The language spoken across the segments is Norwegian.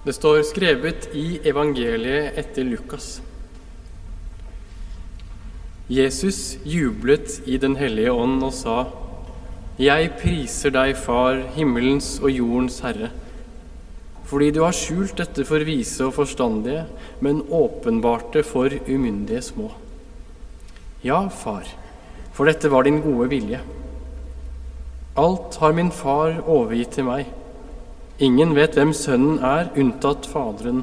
Det står skrevet i evangeliet etter Lukas. Jesus jublet i Den hellige ånd og sa, Jeg priser deg, Far, himmelens og jordens Herre, fordi du har skjult dette for vise og forstandige, men åpenbarte for umyndige små. Ja, Far, for dette var din gode vilje. Alt har min far overgitt til meg. Ingen vet hvem Sønnen er, unntatt Faderen,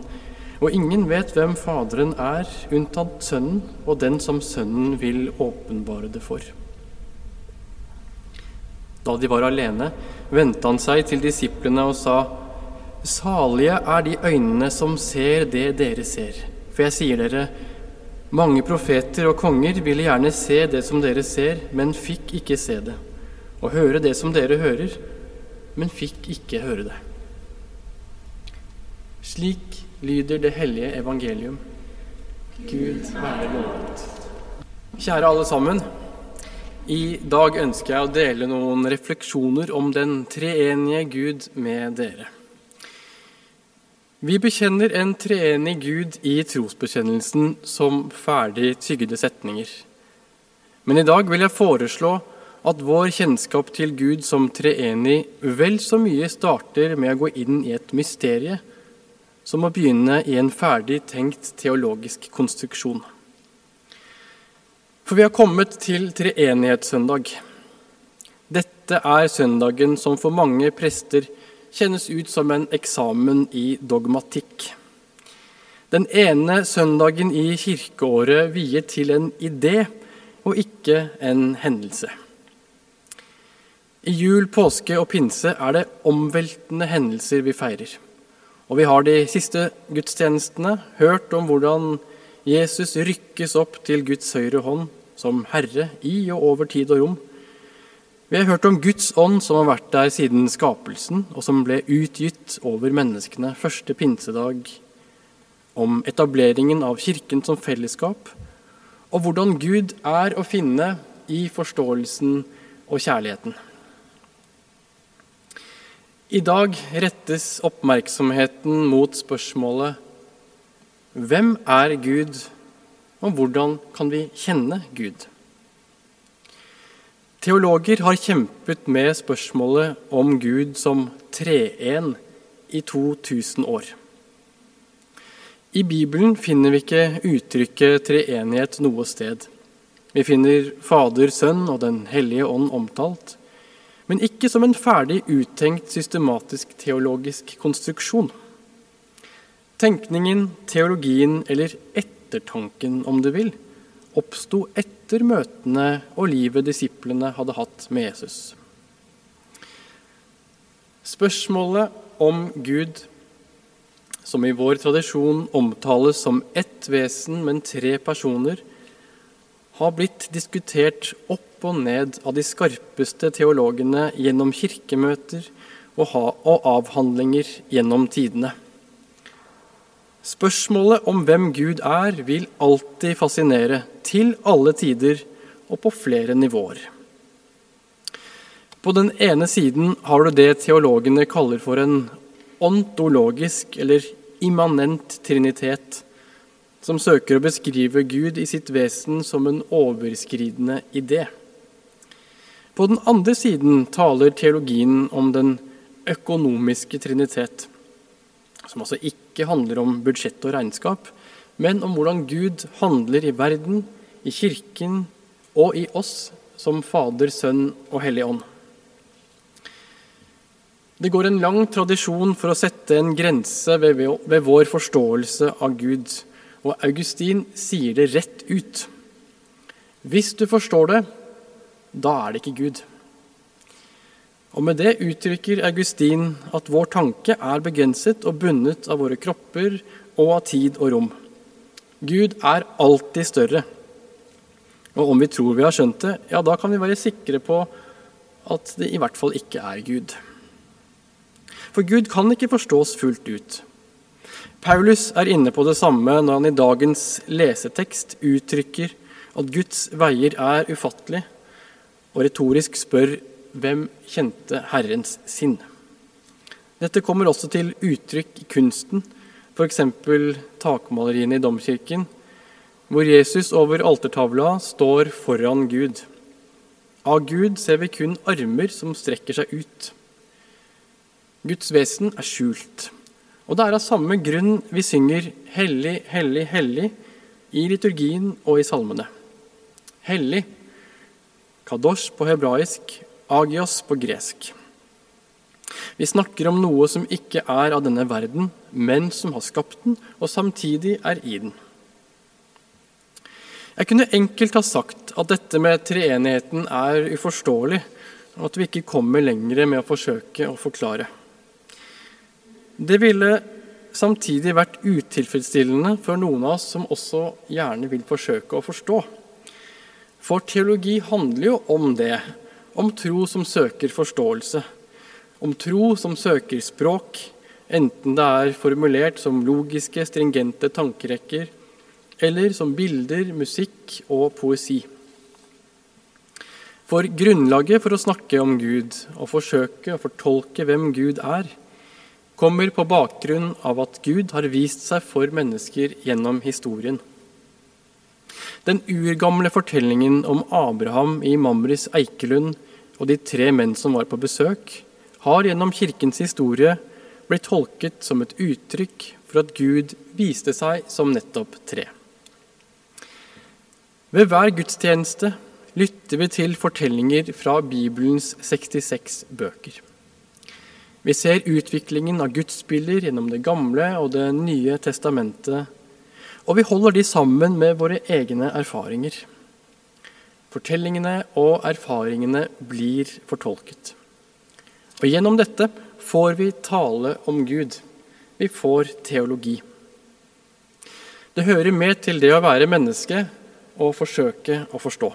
og ingen vet hvem Faderen er, unntatt Sønnen og den som Sønnen vil åpenbare det for. Da de var alene, vendte han seg til disiplene og sa:" Salige er de øynene som ser det dere ser. For jeg sier dere, mange profeter og konger ville gjerne se det som dere ser, men fikk ikke se det, og høre det som dere hører, men fikk ikke høre det. Slik lyder det hellige evangelium. Gud være lovet. Kjære alle sammen. I dag ønsker jeg å dele noen refleksjoner om den treenige Gud med dere. Vi bekjenner en treenig Gud i trosbekjennelsen som ferdig tygde setninger. Men i dag vil jeg foreslå at vår kjennskap til Gud som treenig vel så mye starter med å gå inn i et mysterie som å begynne i en ferdig tenkt teologisk konstruksjon. For vi har kommet til treenighetssøndag. Dette er søndagen som for mange prester kjennes ut som en eksamen i dogmatikk. Den ene søndagen i kirkeåret viet til en idé og ikke en hendelse. I jul, påske og pinse er det omveltende hendelser vi feirer. Og vi har de siste gudstjenestene hørt om hvordan Jesus rykkes opp til Guds høyre hånd som Herre i og over tid og rom. Vi har hørt om Guds ånd som har vært der siden skapelsen, og som ble utgitt over menneskene første pinsedag. Om etableringen av Kirken som fellesskap, og hvordan Gud er å finne i forståelsen og kjærligheten. I dag rettes oppmerksomheten mot spørsmålet Hvem er Gud, og hvordan kan vi kjenne Gud? Teologer har kjempet med spørsmålet om Gud som treen i 2000 år. I Bibelen finner vi ikke uttrykket treenighet noe sted. Vi finner Fader, Sønn og Den hellige ånd omtalt, men ikke som en ferdig uttenkt systematisk teologisk konstruksjon. Tenkningen, teologien eller ettertanken, om du vil, oppsto etter møtene og livet disiplene hadde hatt med Jesus. Spørsmålet om Gud, som i vår tradisjon omtales som ett vesen, men tre personer, har blitt diskutert opp og ned av de skarpeste teologene gjennom kirkemøter og avhandlinger gjennom tidene. Spørsmålet om hvem Gud er, vil alltid fascinere, til alle tider og på flere nivåer. På den ene siden har du det teologene kaller for en ontologisk eller immanent trinitet, som søker å beskrive Gud i sitt vesen som en overskridende idé. På den andre siden taler teologien om den økonomiske trinitet, som altså ikke handler om budsjett og regnskap, men om hvordan Gud handler i verden, i kirken og i oss som Fader, Sønn og Hellig Ånd. Det går en lang tradisjon for å sette en grense ved, vår forståelse av Gud, og Augustin sier det rett ut. Hvis du forstår det, da er det ikke Gud. Og Med det uttrykker Augustin at vår tanke er begrenset og bundet av våre kropper og av tid og rom. Gud er alltid større. Og om vi tror vi har skjønt det, ja, da kan vi være sikre på at det i hvert fall ikke er Gud. For Gud kan ikke forstås fullt ut. Paulus er inne på det samme når han i dagens lesetekst uttrykker at Guds veier er ufattelige, og retorisk spør hvem kjente Herrens sinn. Dette kommer også til uttrykk i kunsten, f.eks. takmaleriene i domkirken, hvor Jesus over altertavla står foran Gud. Av Gud ser vi kun armer som strekker seg ut. Guds vesen er skjult. Og det er av samme grunn vi synger 'Hellig, hellig, hellig' i liturgien og i salmene. Hellig, kadosh på hebraisk, agios på gresk. Vi snakker om noe som ikke er av denne verden, men som har skapt den, og samtidig er i den. Jeg kunne enkelt ha sagt at dette med treenigheten er uforståelig, og at vi ikke kommer lenger med å forsøke å forklare. Det ville samtidig vært utilfredsstillende for noen av oss som også gjerne vil forsøke å forstå. For teologi handler jo om det, om tro som søker forståelse. Om tro som søker språk, enten det er formulert som logiske, stringente tankerekker, eller som bilder, musikk og poesi. For grunnlaget for å snakke om Gud og forsøke å fortolke hvem Gud er, kommer på bakgrunn av at Gud har vist seg for mennesker gjennom historien. Den urgamle fortellingen om Abraham i Mamris Eikelund og de tre menn som var på besøk, har gjennom kirkens historie blitt tolket som et uttrykk for at Gud viste seg som nettopp tre. Ved hver gudstjeneste lytter vi til fortellinger fra Bibelens 66 bøker. Vi ser utviklingen av gudsbilder gjennom Det gamle og Det nye testamentet, og vi holder de sammen med våre egne erfaringer. Fortellingene og erfaringene blir fortolket. Og Gjennom dette får vi tale om Gud. Vi får teologi. Det hører med til det å være menneske å forsøke å forstå.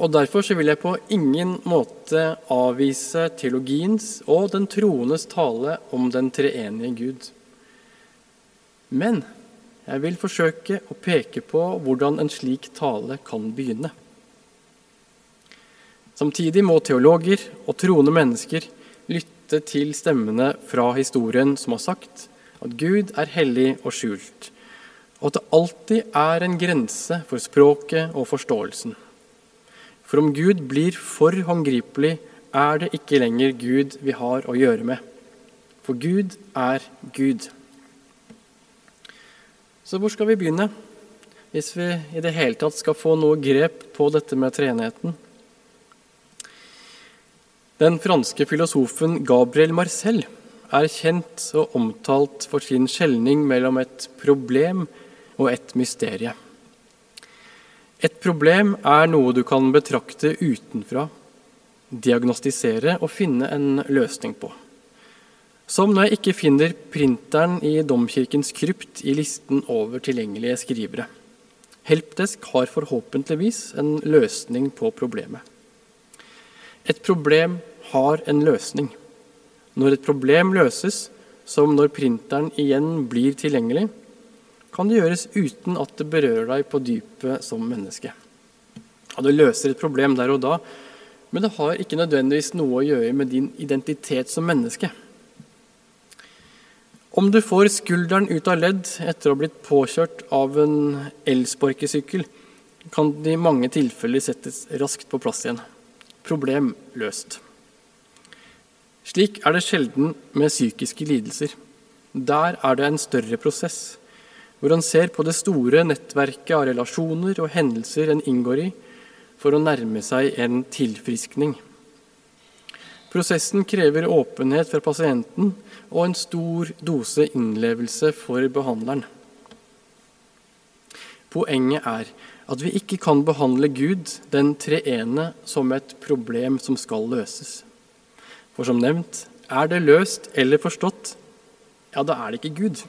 Og Derfor så vil jeg på ingen måte avvise teologiens og den troendes tale om den treenige Gud. Men jeg vil forsøke å peke på hvordan en slik tale kan begynne. Samtidig må teologer og troende mennesker lytte til stemmene fra historien som har sagt at Gud er hellig og skjult, og at det alltid er en grense for språket og forståelsen. For om Gud blir for håndgripelig, er det ikke lenger Gud vi har å gjøre med. For Gud er Gud. Så hvor skal vi begynne, hvis vi i det hele tatt skal få noe grep på dette med treenigheten? Den franske filosofen Gabriel Marcel er kjent og omtalt for sin skjelning mellom et problem og et mysterium. Et problem er noe du kan betrakte utenfra, diagnostisere og finne en løsning på. Som når jeg ikke finner printeren i Domkirkens krypt i listen over tilgjengelige skrivere. Helpdesk har forhåpentligvis en løsning på problemet. Et problem har en løsning. Når et problem løses, som når printeren igjen blir tilgjengelig, kan det gjøres uten at det berører deg på dypet som menneske. Og Det løser et problem der og da, men det har ikke nødvendigvis noe å gjøre med din identitet som menneske. Om du får skulderen ut av ledd etter å ha blitt påkjørt av en elsparkesykkel, kan det i mange tilfeller settes raskt på plass igjen. Problem løst. Slik er det sjelden med psykiske lidelser. Der er det en større prosess hvor han ser på det store nettverket av relasjoner og hendelser en inngår i, for å nærme seg en tilfriskning. Prosessen krever åpenhet fra pasienten og en stor dose innlevelse for behandleren. Poenget er at vi ikke kan behandle Gud, den treene, som et problem som skal løses. For som nevnt, er det løst eller forstått, ja, da er det ikke Gud.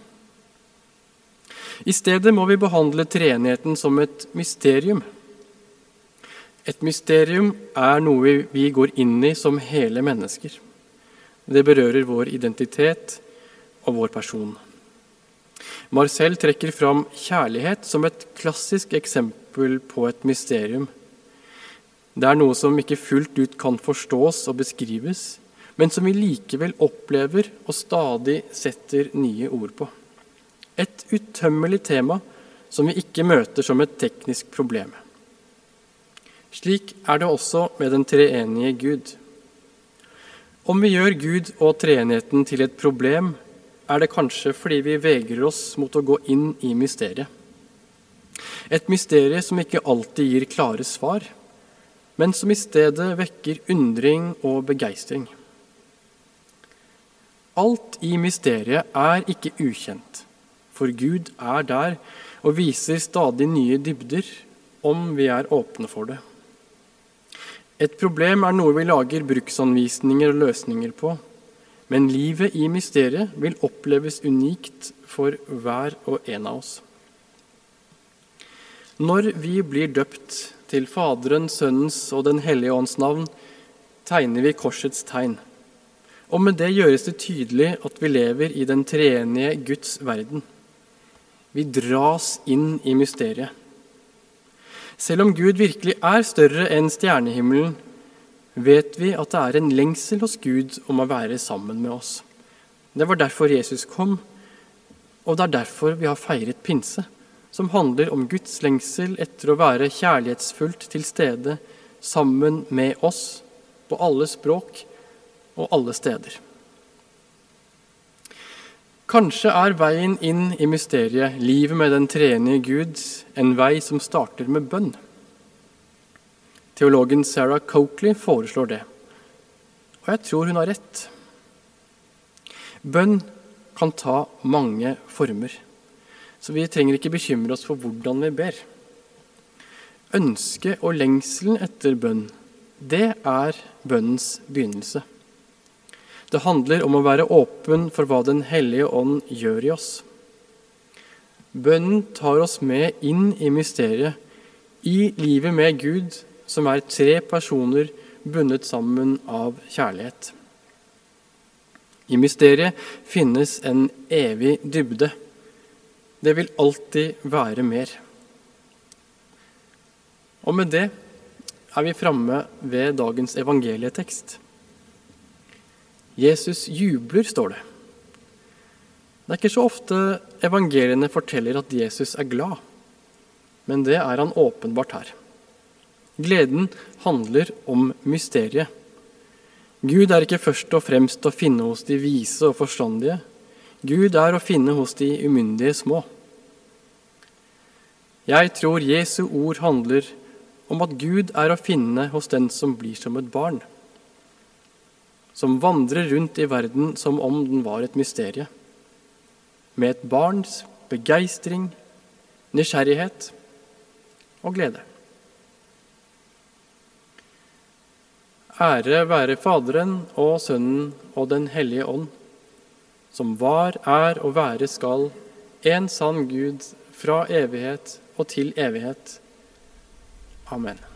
I stedet må vi behandle treenigheten som et mysterium. Et mysterium er noe vi går inn i som hele mennesker. Det berører vår identitet og vår person. Marcel trekker fram kjærlighet som et klassisk eksempel på et mysterium. Det er noe som ikke fullt ut kan forstås og beskrives, men som vi likevel opplever og stadig setter nye ord på. Et utømmelig tema som vi ikke møter som et teknisk problem. Slik er det også med den treenige Gud. Om vi gjør Gud og treenigheten til et problem, er det kanskje fordi vi vegrer oss mot å gå inn i mysteriet. Et mysterium som ikke alltid gir klare svar, men som i stedet vekker undring og begeistring. Alt i mysteriet er ikke ukjent, for Gud er der og viser stadig nye dybder om vi er åpne for det. Et problem er noe vi lager bruksanvisninger og løsninger på, men livet i mysteriet vil oppleves unikt for hver og en av oss. Når vi blir døpt til Faderen, Sønnens og Den hellige ånds navn, tegner vi korsets tegn. Og med det gjøres det tydelig at vi lever i den treenige Guds verden. Vi dras inn i mysteriet. Selv om Gud virkelig er større enn stjernehimmelen, vet vi at det er en lengsel hos Gud om å være sammen med oss. Det var derfor Jesus kom, og det er derfor vi har feiret pinse, som handler om Guds lengsel etter å være kjærlighetsfullt til stede sammen med oss på alle språk og alle steder. Kanskje er veien inn i mysteriet, livet med den treenige Gud, en vei som starter med bønn. Teologen Sarah Coakley foreslår det, og jeg tror hun har rett. Bønn kan ta mange former, så vi trenger ikke bekymre oss for hvordan vi ber. Ønsket og lengselen etter bønn, det er bønnens begynnelse. Det handler om å være åpen for hva Den hellige ånd gjør i oss. Bønnen tar oss med inn i mysteriet, i livet med Gud, som er tre personer bundet sammen av kjærlighet. I mysteriet finnes en evig dybde. Det vil alltid være mer. Og med det er vi framme ved dagens evangelietekst. Jesus jubler, står det. Det er ikke så ofte evangeliene forteller at Jesus er glad, men det er han åpenbart her. Gleden handler om mysteriet. Gud er ikke først og fremst å finne hos de vise og forstandige. Gud er å finne hos de umyndige små. Jeg tror Jesu ord handler om at Gud er å finne hos den som blir som et barn som vandrer rundt i verden som om den var et mysterium. Med et barns begeistring, nysgjerrighet og glede. Ære være Faderen og Sønnen og Den hellige ånd, som var, er og være skal, en sann Gud fra evighet og til evighet. Amen.